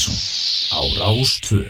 Mattísson á Rástvö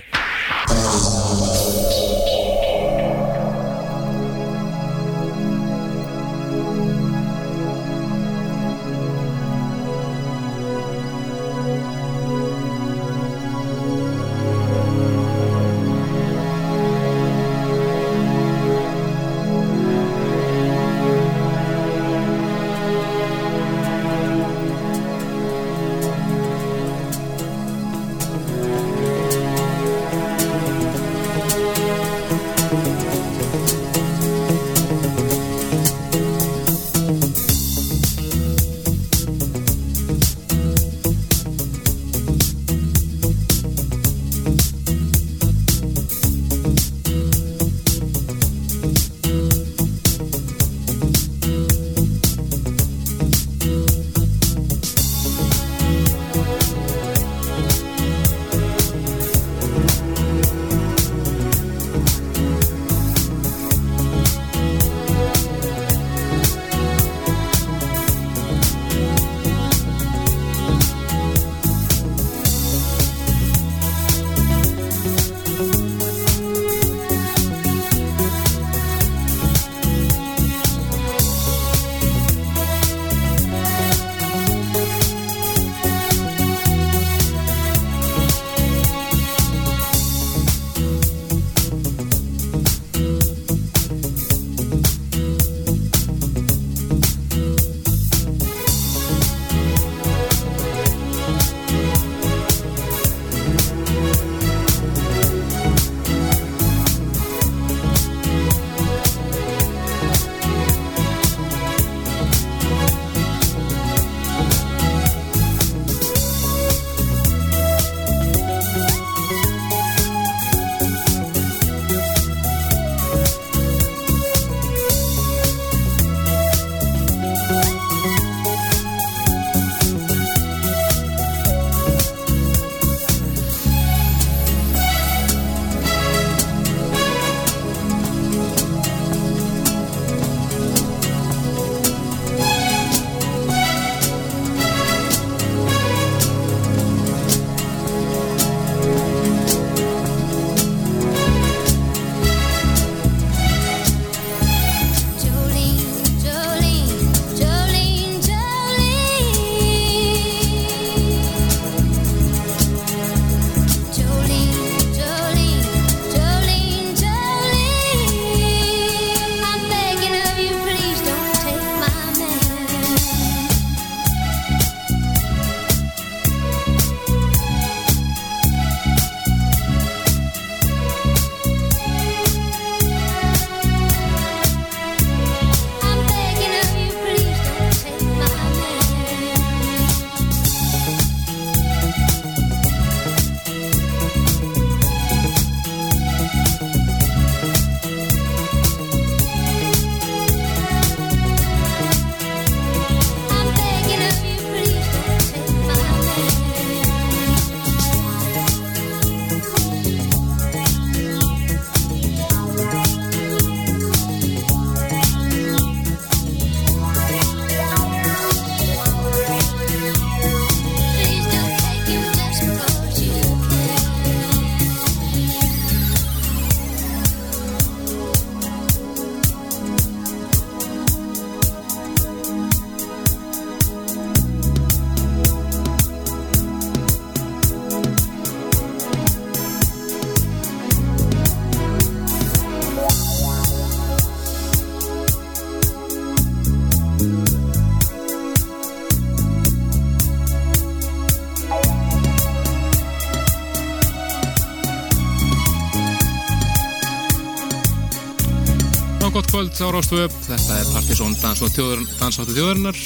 á Rástvöp, þetta er Partisón dans og þjóður, dansáttu þjóðarinnar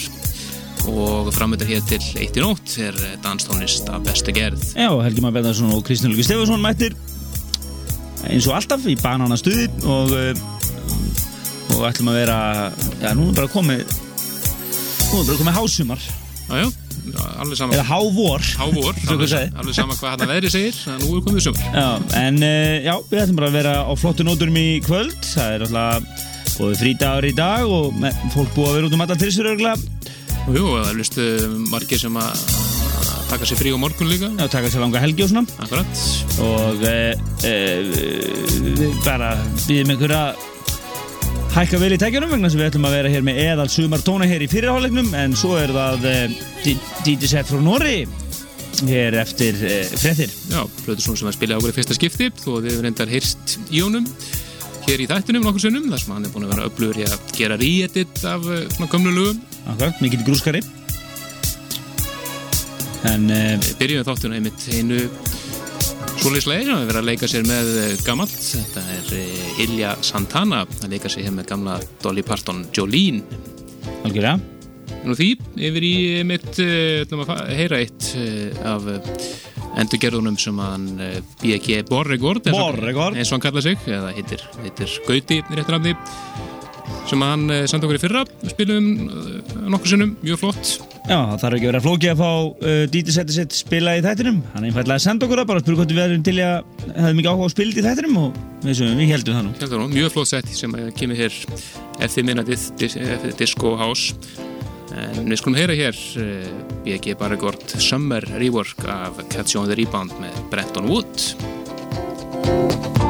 og framöndir hér til eitt í nótt er danstónlist af bestu gerð. Já, Helgi Már Beðarsson og Kristján Lugi Stefansson mættir eins og alltaf í banana stuði og, uh, og ætlum að vera já, nú er bara komið nú er bara komið hásumar Já, já, alveg sama, eða hávor hávor, alveg, þú sagðir. alveg sama hvað þetta veðri segir, en nú er komið sumar. Já, en uh, já, við ætlum bara að vera á flottu nóturum í kvöld það er alltaf búið frídagur í dag og fólk búið að vera út um alla tilsur örgulega Og jú, það er listu margir sem að taka sér frí á morgun líka. Já, taka sér langa helgi og svona. Akkurat. Og e, e, bara býðum ykkur að hækka vel í tækjunum vegna sem við ætlum að vera hér með eðal sumar tóna hér í fyrirhálegnum en svo er það DJ set frá Norri hér eftir frettir Já, Plötusson sem að spila ákveði fyrsta skipti og við hefum reyndar heyrst í honum hér í þættunum nokkur sinnum þar sem hann er búin að vera öflugur í að gera re-edit af eh, svona gömlu lögum. Akkurat, mikill grúskari. En e, Við byrjum þáttuna einmitt einu svoleiðslega sem við verðum að leika sér með eh, gamalt. Þetta er Ilja Santana að leika sér hér með gamla Dolly Parton Jolene. Algjörlega. Nú því, yfir í mitt uh, að heyra eitt uh, af uh, endurgerðunum sem hann uh, B.G. Borregord eins og- hann kalla sig eða heitir, heitir Gauti í réttur afni sem hann uh, samt okkur í fyrra. Spilum uh, nokkur sinnum, mjög flott. Já, það þarf ekki að vera flókið að fá uh, setið sitt spila í þættinum. Hann einfallega að senda okkur það, bara spyrja hvort við erum til að hefði mikið áhuga á spild í þættinum og við, sem, við heldum það nú. Hérna nú, mjög flott sett sem kemur hér eftir minnatið Disco House en við skulum heyra hér uh, B.G. Borregord Summer Rework af Catch on the Rebound með Brenton Wood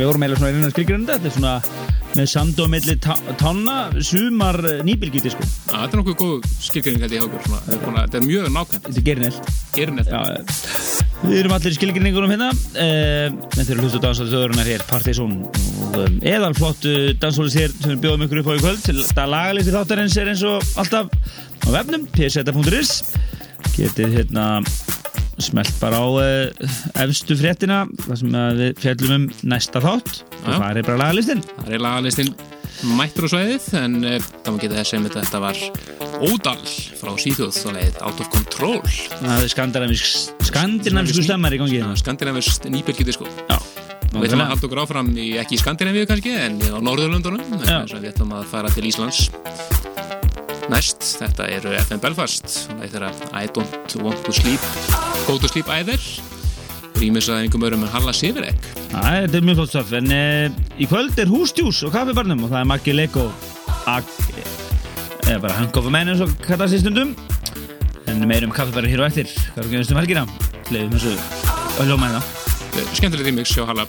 við vorum eiginlega svona einhverjum skilgrunda, þetta er svona með tá- tánna sumar nýbylgiti sko. Að Þetta er nokkuð góð skilgjöring held ég svona. Þetta er Þetta mjög nákvæmt Þetta er gerinelt. Gerinett Já, við erum allir í skilgrinningunum hérna en þeir eru hlustu dansað þjóðurinnar hér um, eðalflott uh, dansólis hér sem við bjóðum ykkur upp á í kvöld til að lagalisti þáttarins er eins og alltaf á vefnum pseta.is getið hérna smelt bara á uh, efstu fréttina þar sem við fjallum um næsta þátt. Og það er bara lagalistin. Það er lagalistinn mættur á svæðið en uh, það má geta þess að þetta var Ódal frá Svíþjóð og leið Out of Control. Það er skandinavísk skandinavísku stemmar í gangi. Hérna. Skandinavist nýbyrgiti sko Já, Við ætlum að halda okkur áfram í, ekki í Skandinavíu kannski en á að við ætlum að fara til Íslands næst, þetta eru FM Belfast og það er þeirra I don't want to sleep. Go to sleep either. Rýmis að einhverjum örum en Halla Sifirek Æ, þetta er mjög flott stöf en e, í kvöld er húsdjús og kaffibarnum og það er Maggi Lego. Eða bara Hank of a Man eins og kallast í stundum. En meirum kaffibarinn hér og eftir. Hvað er að gerast um helgina? Leiðum þessu að hljóma hérna skemmtilegt í mig sjá Halla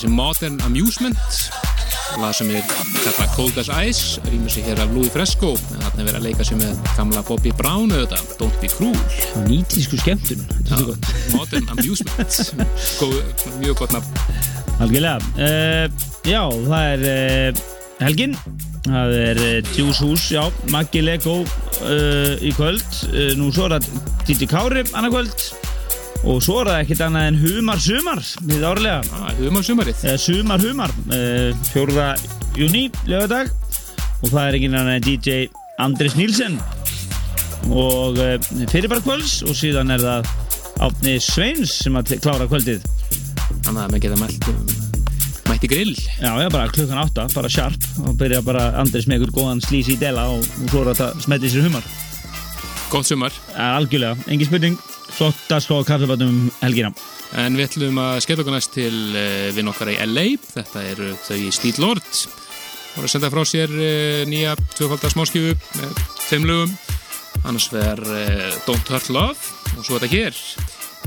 sig Modern Amusement. Lag sem er kallað Cold as Ice, rýmur sig hér af Louis Fresco. En þarna er verið að leika sig með gamla Bobby Brown auðvitað, Don't Be Cruel. Nýtísku skemmtun gott. Modern Amusement. Góð, mjög gott nafn. Algjörlega uh, Já, það er uh, helgin Það er uh, Juice Hús, já Maggi Lego í kvöld Nú svo er það Didi Kári annað kvöld Og svo er það ekkert annað en Humar Sumar Við árlega Ah, Hugum á sumarið. eða Sumar Humar uh, 4. júni, lögadag og það er annar en DJ Andris Nílsen og uh, fyrirbærkvölds og síðan er það Átni Sveins sem að klára kvöldið Þannig að maður geta mælt, mætt í grill. Já, já, bara klukkan átta, bara sharp og byrja bara Andris með einhvern góðan slís í dela og, svo er þetta smetið sér humar Gótt sumar. Algjörlega, engin spurning flottast á kaffebatum um helgina En við ætlum að skella okkur næst til uh, vinn okkar í LA. Þetta eru þau í Steel Lord. Voru að senda frá sér uh, nýja tvöfaldar smáskjöfu með þeim lögum. Annars verður uh, Don't Hurt Love og svo þetta hér,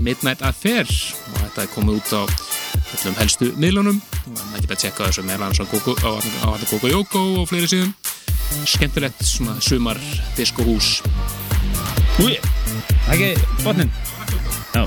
Midnight Affair. Og þetta er komið út á öllum helstu miðlunum. Og það er ekki að tjekka þessu annars á á Gogo Yoko og fleiri síðum. skemmtilegt svona sumar diskohús Úi, ekki botnin Já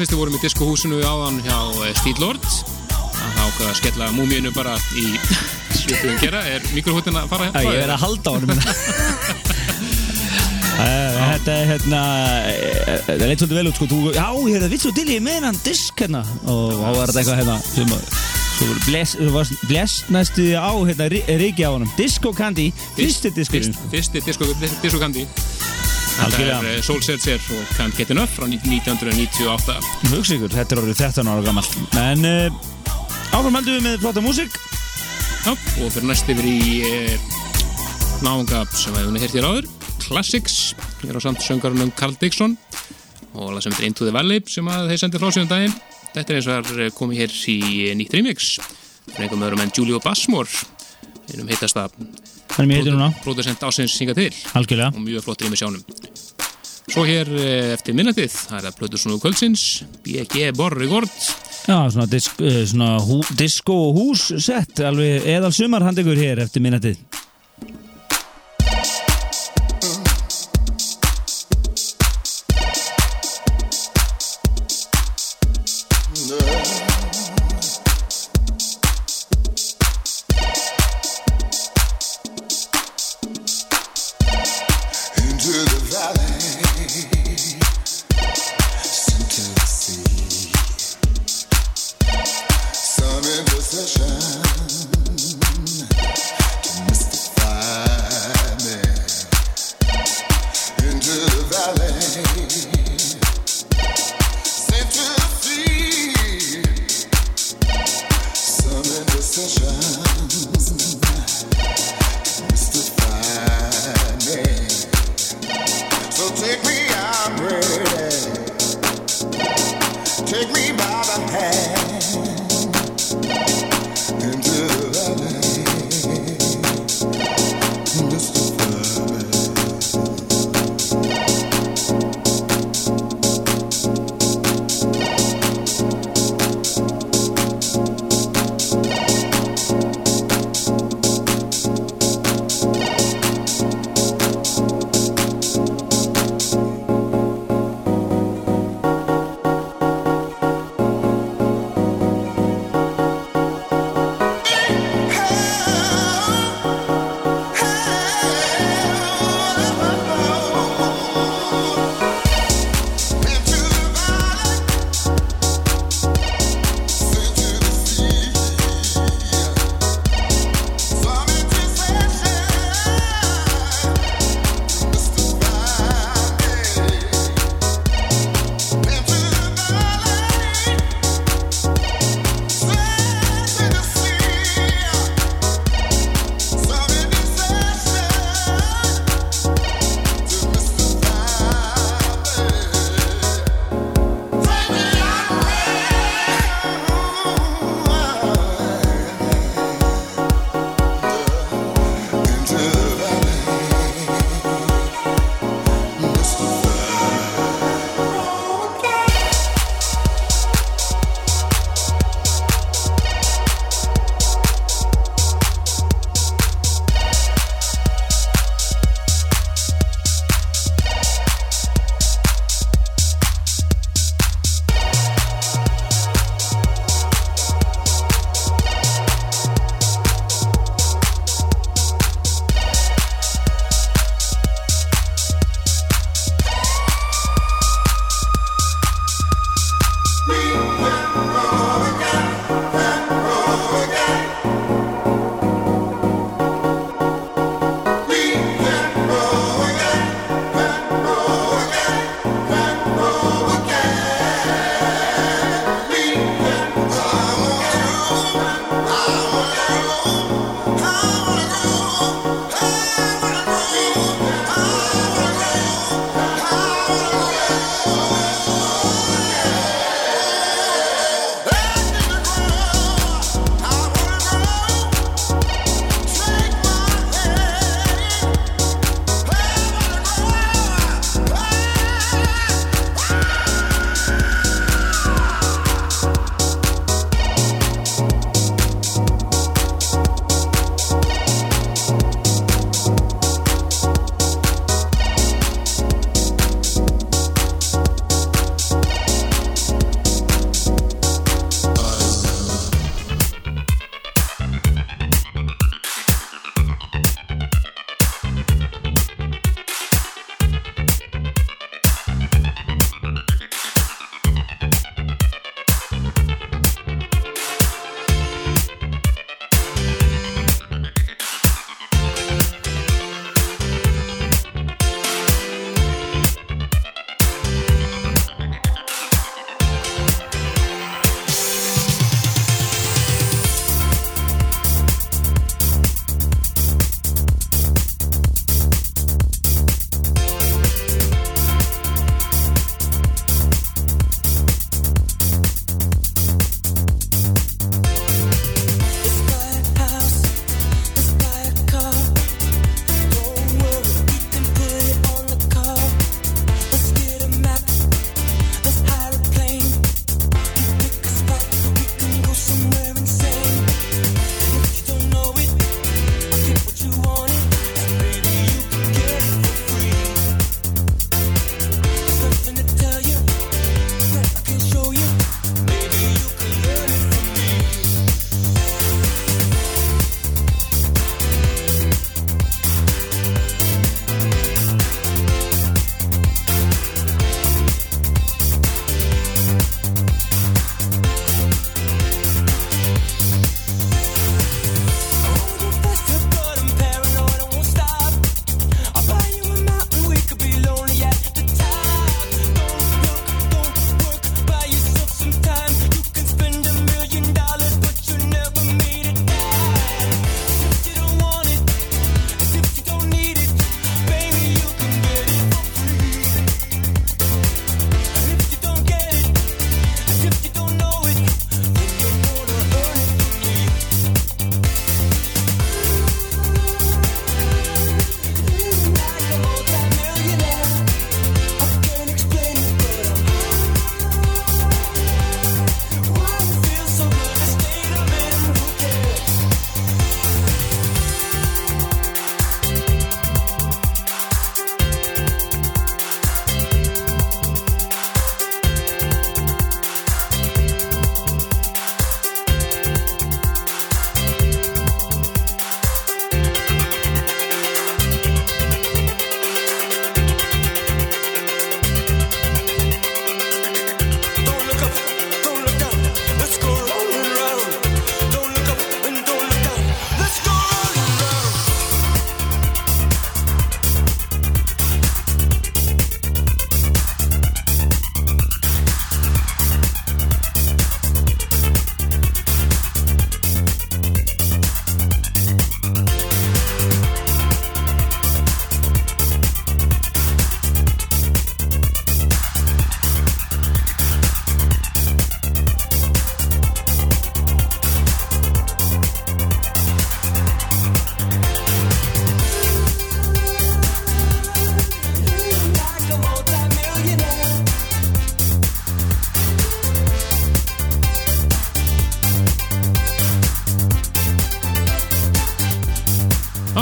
fyrst við vorum í diskohúsinu áðan hjá eh, Steel Lord Það ákveða að skella múmíinu bara í svipuðum gera. Er mikrofóttin að fara ég verið að halda á honum. Eh, Þetta er hérna eh, Það er leitt svolítið vel út sko. Þú, Já, ég er það vitt svo til ég með hann disk hérna. Og þá var þetta eitthvað hérna sem að Svo var bless, var bless næstu á hérna Riki á honum. Disco Candy, fyrsti diskurinn Fyrst, Fyrsti disko, disko Þetta Algjörlega. er eh, Soul Searcher og Can't Get Enough frá 1998 Hugsa ykkur, þetta er orðið 13 ára gammal En uh, áfram heldum við með flotta músík. Já, og fyrir næst yfir í eh, náunga sem við hefum hér hér áður. Classics, ég er á samt söngarunum Carl Dixon og lag sem heitir Into the Valley sem að þeir sendir frá sig um daginn. Þetta er eins og er komið hér í nýtt remix. Fyrir einhverjum öðrum en Julio Bassmore einum heitast að Þannig mér heitir núna, producent ásins synga til. Algjörlega. Og mjög flott rými sjánum Svo hér eh, eftir minnatið það er að plötu svona kvöldsins B.G. Borregord Já, svona, disk, uh, svona hú, disco og hús sett alveg eðal sumar handegur hér eftir minnatið Take me, I'm ready.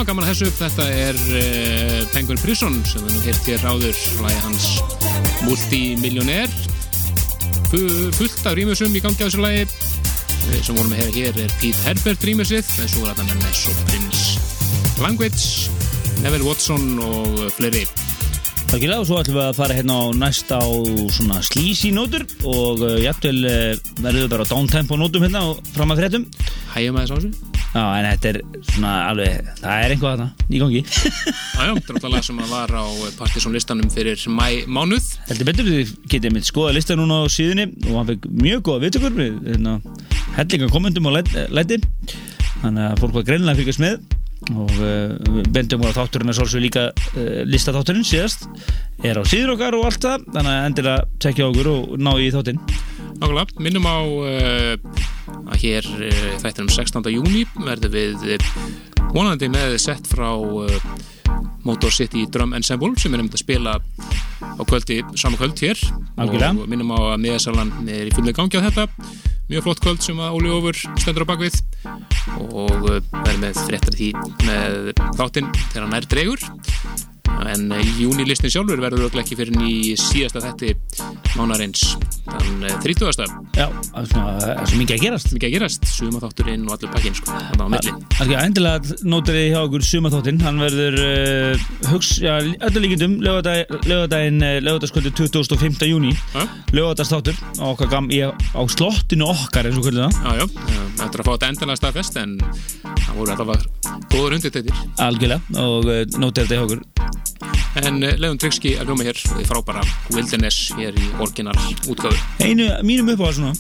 Gaman að þessu. Þetta er uh, Penguin Prison sem við nú heilt hér áður lagi hans Multimillionaire. Fu- Fullt af rýmusum í gangi á þessu lagi. Við sem vorum að heyra hér er Pete Herbert rýmusið, en svo er þetta með Ness og Prince Language, Neville Watson og fleiri. Takkilega og svo ætlum við að fara hérna á næsta á svona slísi nótur og uh, jafnvel uh, verðum við bara á downtempo nótum hérna og fram að fréttum Hægjum að þessu á þessu. Já, en þetta er svona alveg, það er einhvað þarna í gangi. Er náttúrulega sem að var á Partiðsson listanum fyrir mæ mánuð. Heldur betur þið getið mitt skoða lista núna á síðunni og hann fekk mjög góða viðtökur við hérna, hellinga kommentum og læt- læti þannig að fólk var greinilega að fylgjast með og við bendum voru að þátturinn er svolítið líka uh, listaþátturinn síðast. Er á síður okkar og allt það þannig að endilega tekja okkur og ná í þáttinn Nákvæmlega, minnum á uh, að hér uh, þættinum 16. júni verðum við uh, vonandi með sett frá uh, Motor City Drum Ensemble sem er um að spila á kvöldi, sama kvöld hér Algjörlega. og minnum á að miðasalan er í fulli gangi á þetta mjög flott kvöld sem að Óli Ófur stendur á bakvið og verðum með fréttar því með þáttinn þegar hann er dregur en uh, júnilistin sjálfur verður örugglega ekki fyrir í síðasta þetti mánarins þann uh, 30. Já, það er það svo mikið að gerast. Mikið að gerast, suma þátturinn og allur pakkin sko, þannig á milli. Það er endilega nótur þið hjá okkur sumaþáttinn, hann verður uh, hugs, já, öllu líkindum lögadaginn, lögadagskvöldi 25. júni Já. lögadagsþáttur á okkar gam, í, á slottinu okkar eins og hvernig það. Já, já, þetta er að fá þetta endanlega staðfest en það voru allavega góður undirtættir algjörlega og uh, þetta hjá okkur en Leðun Tryggski er hljóma hér í frábæra Wilderness hér í orginal útgáfu. Einu, mínum upp á það svona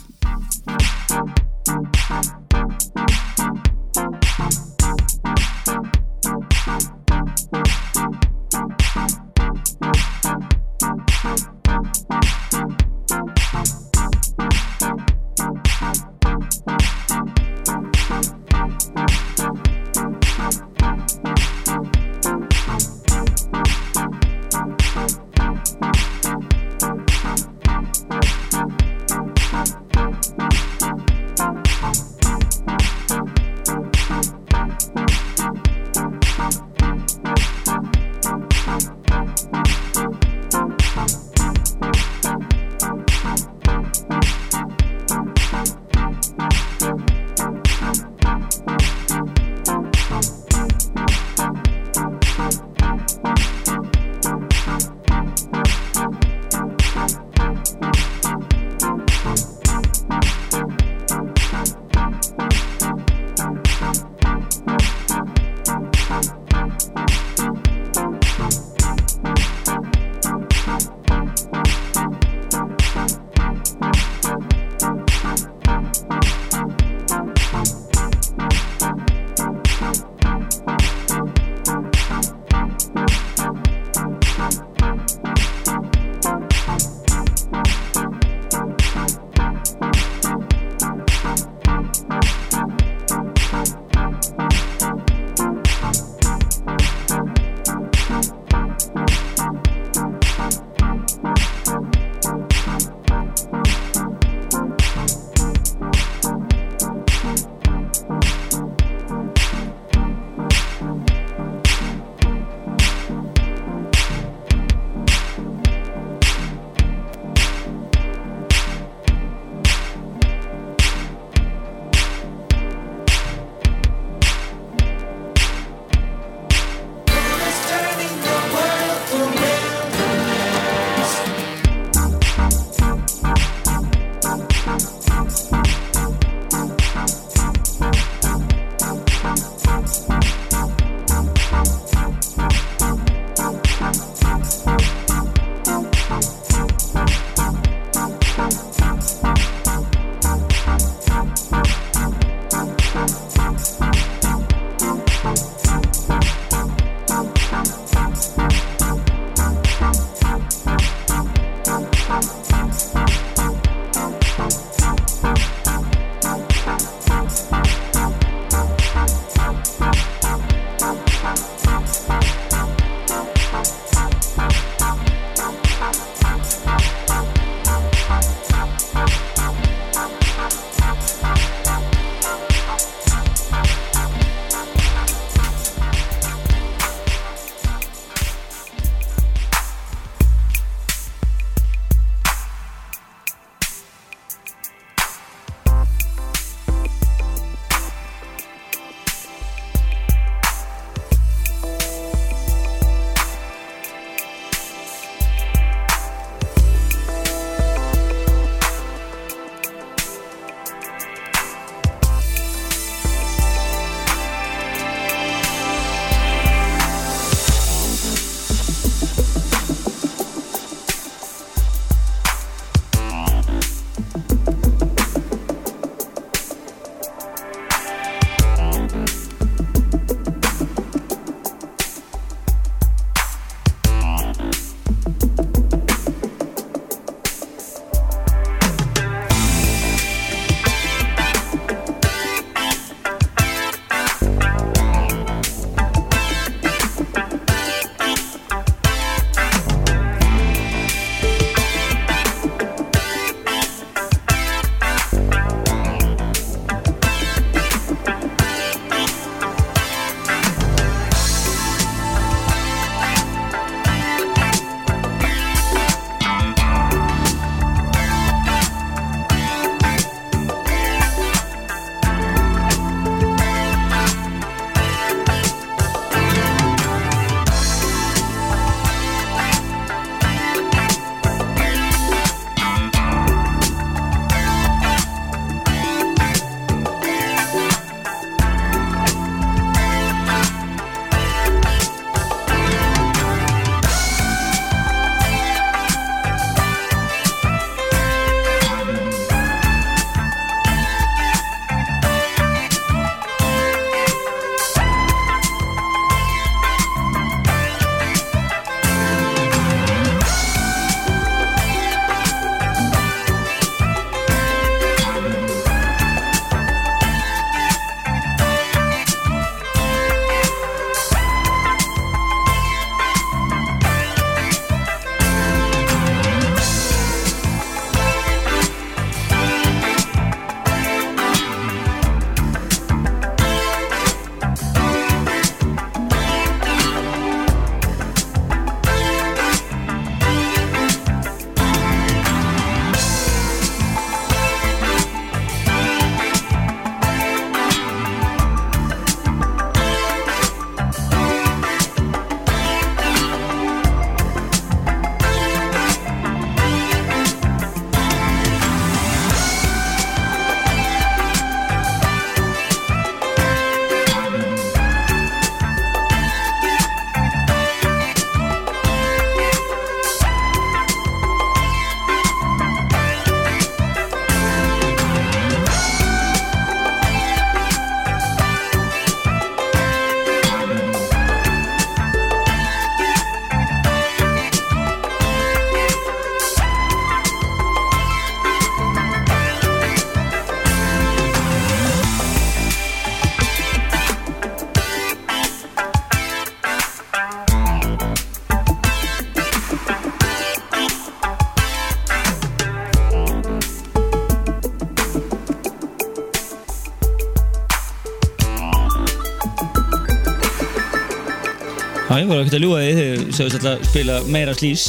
var ekkert að ljúga því þið segist alltaf að spila meira slís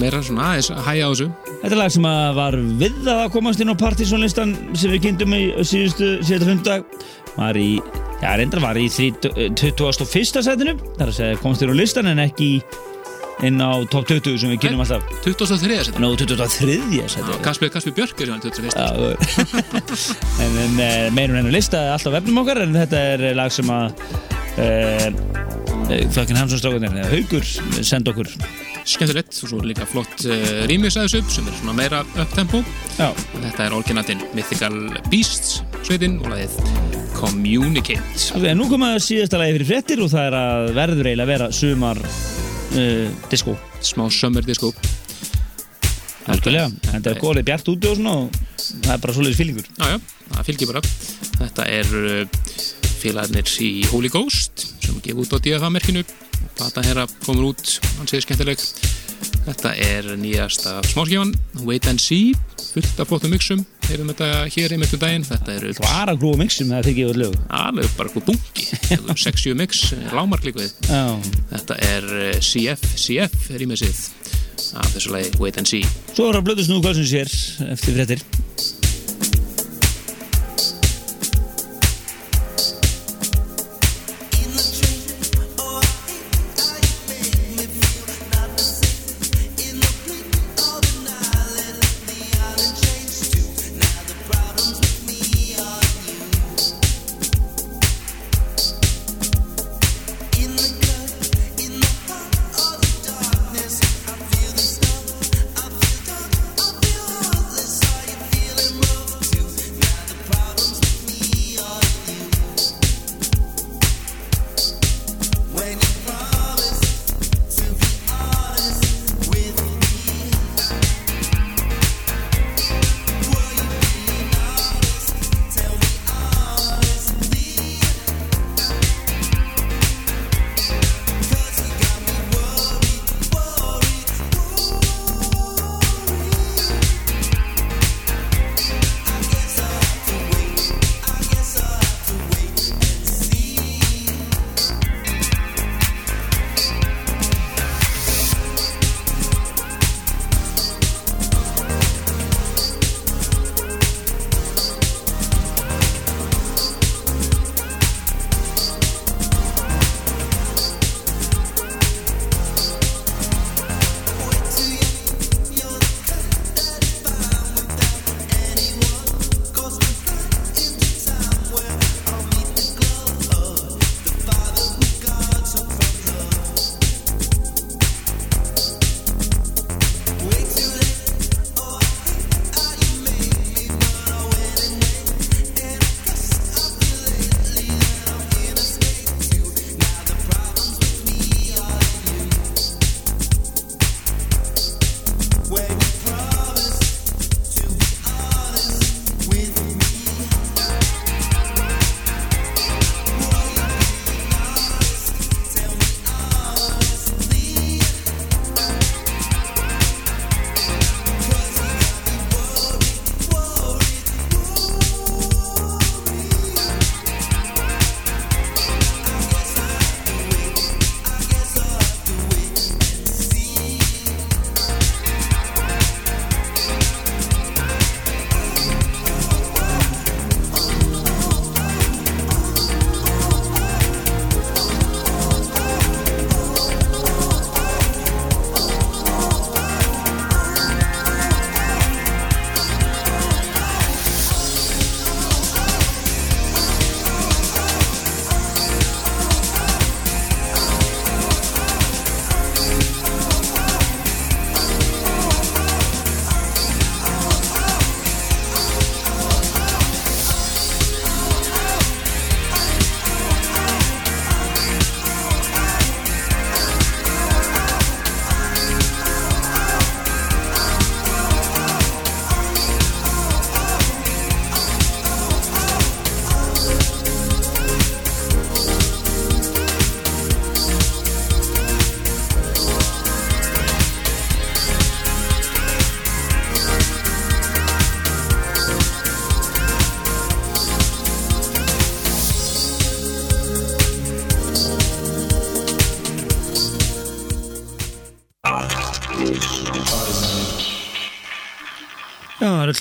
meira svona aðeins að hæja á þessu Þetta er lag sem að var við að komast inn á partysónlistan sem við kynntum í síðustu síðustu fundag var í, já reyndar var í 21. setinu þar að segja komst inn á listan en ekki inn á top 20 sem við kynnum alltaf 23. setinu Nó, 23. setinu Kaspi, Kaspi Björk er sem 21. Já, en, en eh, meirum hennar lista alltaf vefnum okkar en þetta er lag sem að uh, Flökin Hansson strákunir Haugur senda okkur. Skemmtilegt og svo líka flott uh, aðeins upp sem er svona meira upptempo. Þetta er orginatinn Mythical Beasts sveitin og lagið Communicate. Ok, nú koma síðasta lagi fyrir fréttir og það er að verður eiginlega að vera sumar uh, disco. Smá summer disco. Þetta er góðlega bjart úti og svona og það er bara fylgir bara. Þetta er félagarnir í Holy Ghost sem gefur út á DFA-merkinu plata herra komur út, hann segir skemmtileg. Þetta er nýjasta smáskifan, Wait and See fullt af flottum mixum, heyrum þetta hér einmitt um daginn, þetta eru Bara grúa mixum, það ekki öll lög. Alveg bara eitthvað bunki. 6-7 mix, lámarklíkuð Já, þetta er uh, CF CF rýmisið af þessu lagi Wait and See. Svo er að blödu snúðu kvöldsins hér eftir fréttir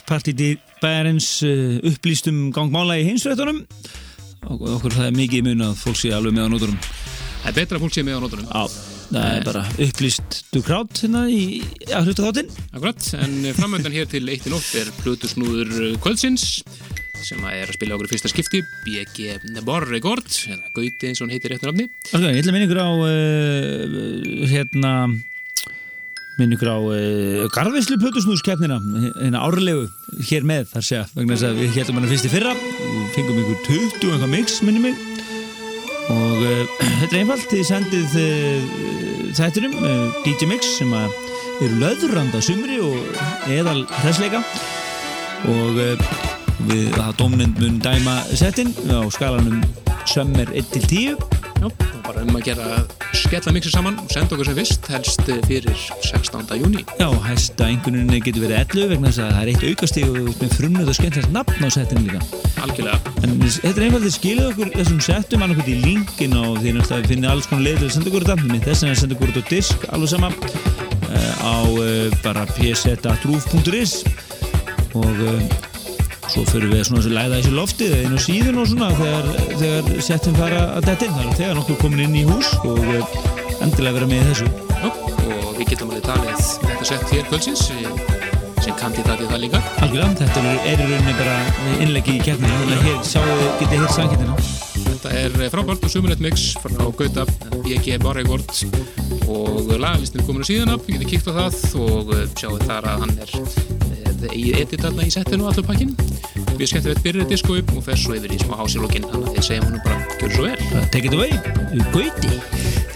Partítið bæjarins uh, upplýstum gangmála í hinsveitunum og okkur það er mikið mun að fólk sé alveg með á nóturum Það er betra að fólk sé með á nótunum. Já, það er bara upplýst dugrátt hérna í að hluta þáttinn Akkurat, en framöndan hér til eitt í nótt er Plutusnúður kvöldsins sem að er að spila okkur í fyrsta skipti BG Borregord eða Gauti eins og hann heitir réttur nafni. Ok, ég ætla að minna ykkur á uh, hérna minna ykkur á uh, Garðveislu Plötusnúðskeppnina hérna árlegu hér með þar segja vegna þess að við heldum hana fyrst í fyrra. Og fengum ykkur 20 og eitthvað mix minni mig. Og uh, þetta er einfalt þið sendið uh, þættinum DJ Mix sem að eru löðranda sumri og eðal hræsleika og við það dómnend mun dæma settin á skalanum sömmer 1-10 Já, og bara um að gera skella mixið saman og senda okkur sem fyrst helst fyrir 16. júni Já, hæsta einhverjunni getur verið 11 vegna þess að það er eitt aukastíg og þú ert með frumnöð og skemmtilegt nafn á settinu líka. Algjörlega. En þetta er einfaldið skilið okkur þessum settum annarkvæmt í linkin og því náttúrulega finnir alls konar leiður að senda okkur þetta. Þess vegna senda okkur þetta á disk alveg sama uh, á uh, bara pz.ruf.is og svo fyrir við svona að læða þessi loftið á síðun og svona þegar, þegar settum fara að detta inn. Þar þegar nokkur komin inn í hús og uh, endilega vera með þessu. Já, og við getum alveg talið þetta sett hér kvöldsins. Eh, sem kandidatið það líka. Algjörlega, þetta er, er í rauninni bara innleggi í keppninu, þannig að hér sjáu getið hér sangkettinu. Þetta er frábært og sumulegt mix frá Gauta, BG Borregord og lagalistin komin á síðan upp, við getum kíkt á það og eh, sjáum þar að hann er með eigið edit þarna í settinu og allur pakkin. Við skemmtum þetta byrjað disko upp og fer svo yfir í smá hásilókin, þannig að þeir segjum hann bara, gjör svo vel. Take it away, Gauti.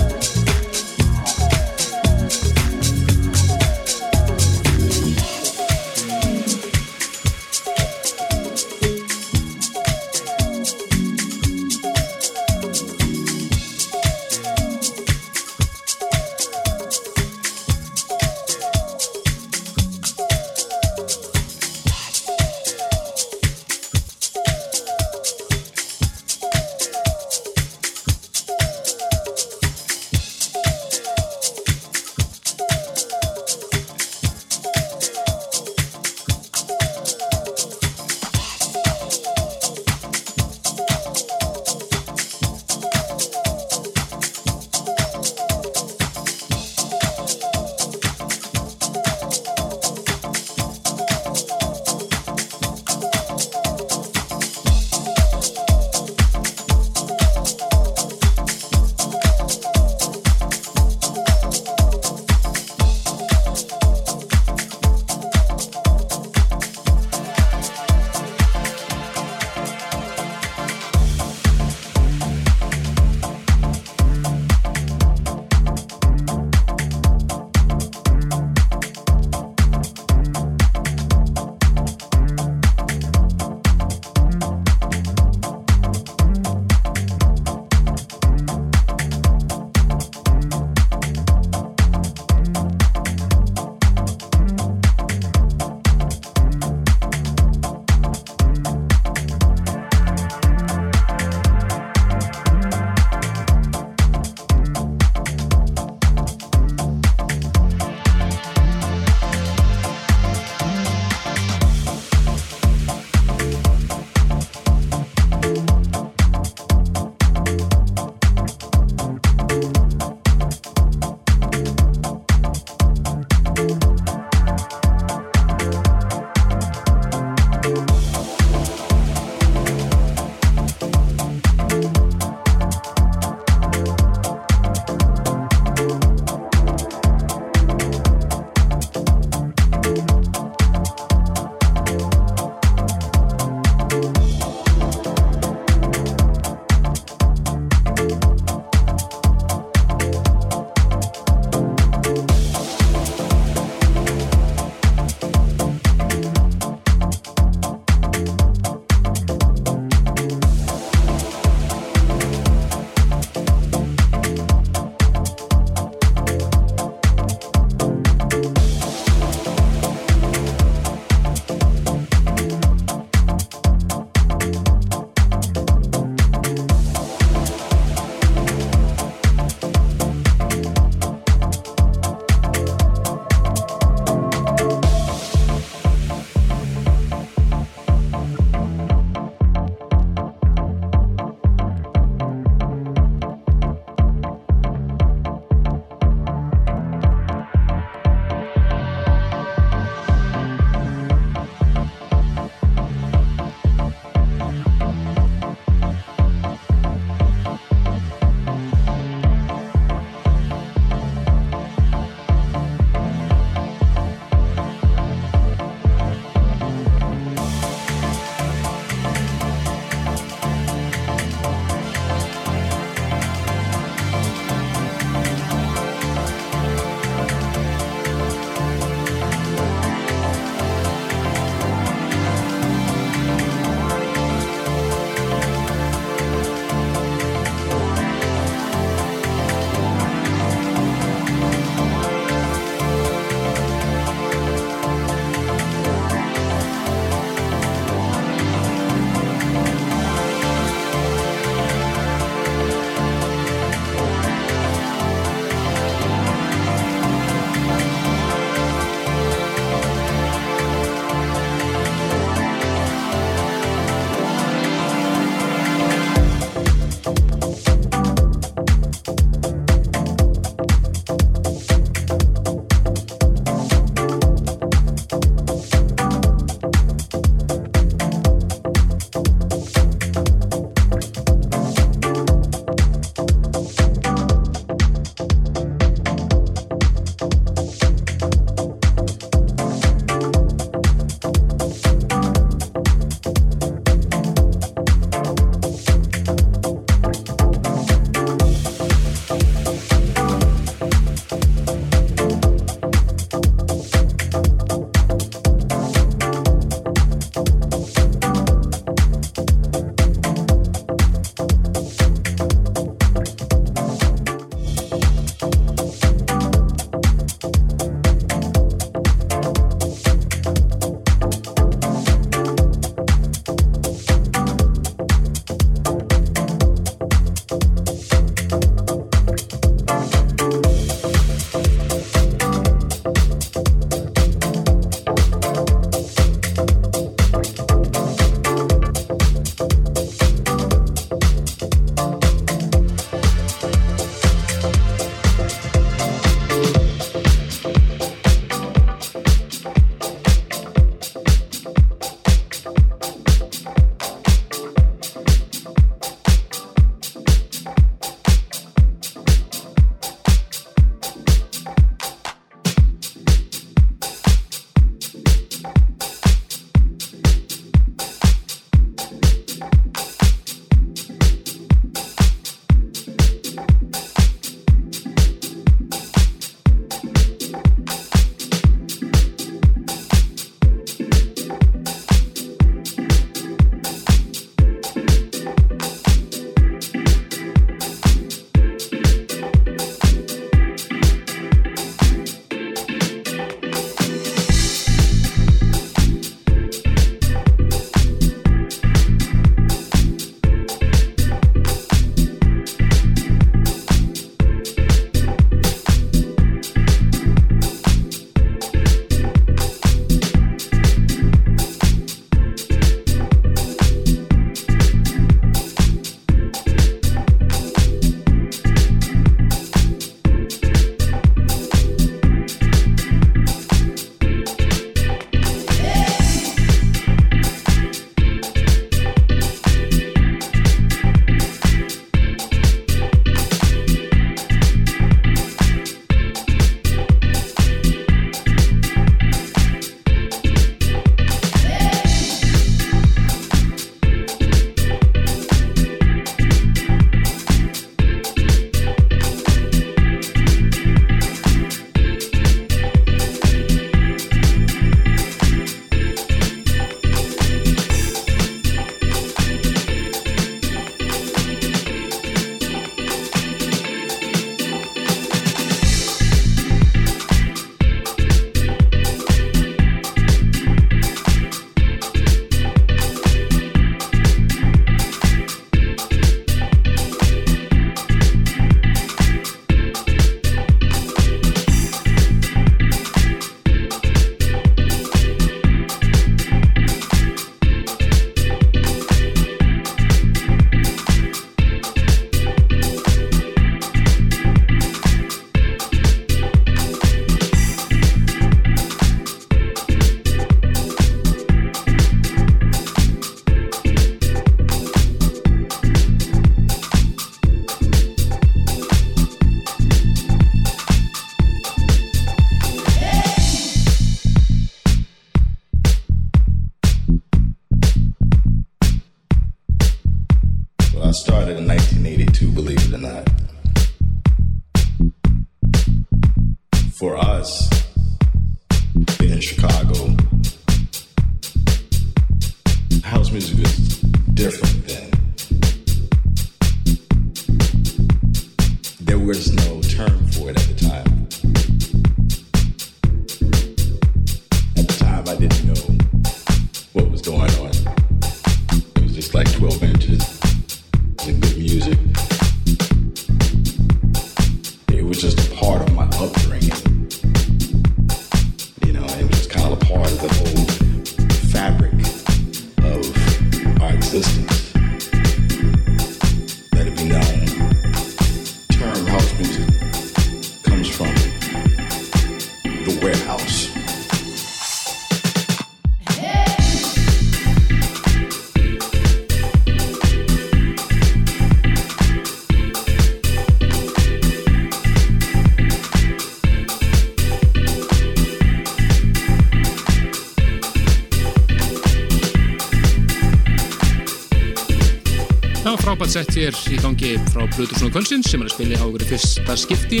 Hér í gangi frá Plutusson og Kvölsins sem er að spila á okkur í fyrsta skipti.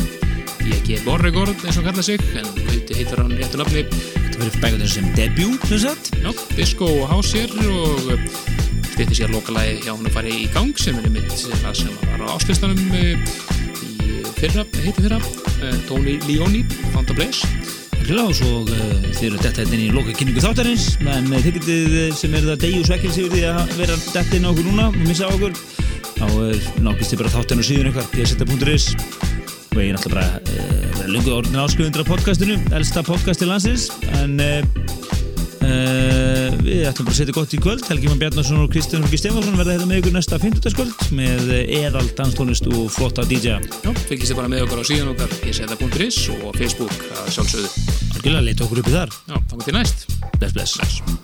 Ég ekki Borregord eins og hann kalla sig en auðvitað heitir hann réttu nafni. Þetta verður sem debut, sem sagt. Já, disco og house hér og stýtti sér lokalagi hjá hún að fara í gang sem er mitt það sem var á áslistanum eh, í fyrra, heiti fyrra eh, Tony Leoni, Found a Place Klás og uh, þið eru detta hérna í loka kynningu þáttarins en þið getið sem eru það degi og svekkils yfir því að vera detta inn á okkur núna og missa á okkur uh, nákist þið bara þáttarinn á síðun ykkar pseta.is og ég er náttúrulega bara uh, vera lungu orðin áskrifundur af podcastinu elsta podcast til landsins en uh, uh, við ætlum bara að setja gott í kvöld Helgi Mann Bjarnarsson og Kristján Hulgi Stefansson verða hérna með ykkur næsta 50. kvöld með eðal danstónlist og flotta DJ Já, fylgist þið bara með okkur á síðan okkar ég seta.is og Facebook að sjálfsögðu Algjörlega leita okkur upp í þar Já, þá til næst bless. Bless.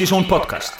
Partizón podcast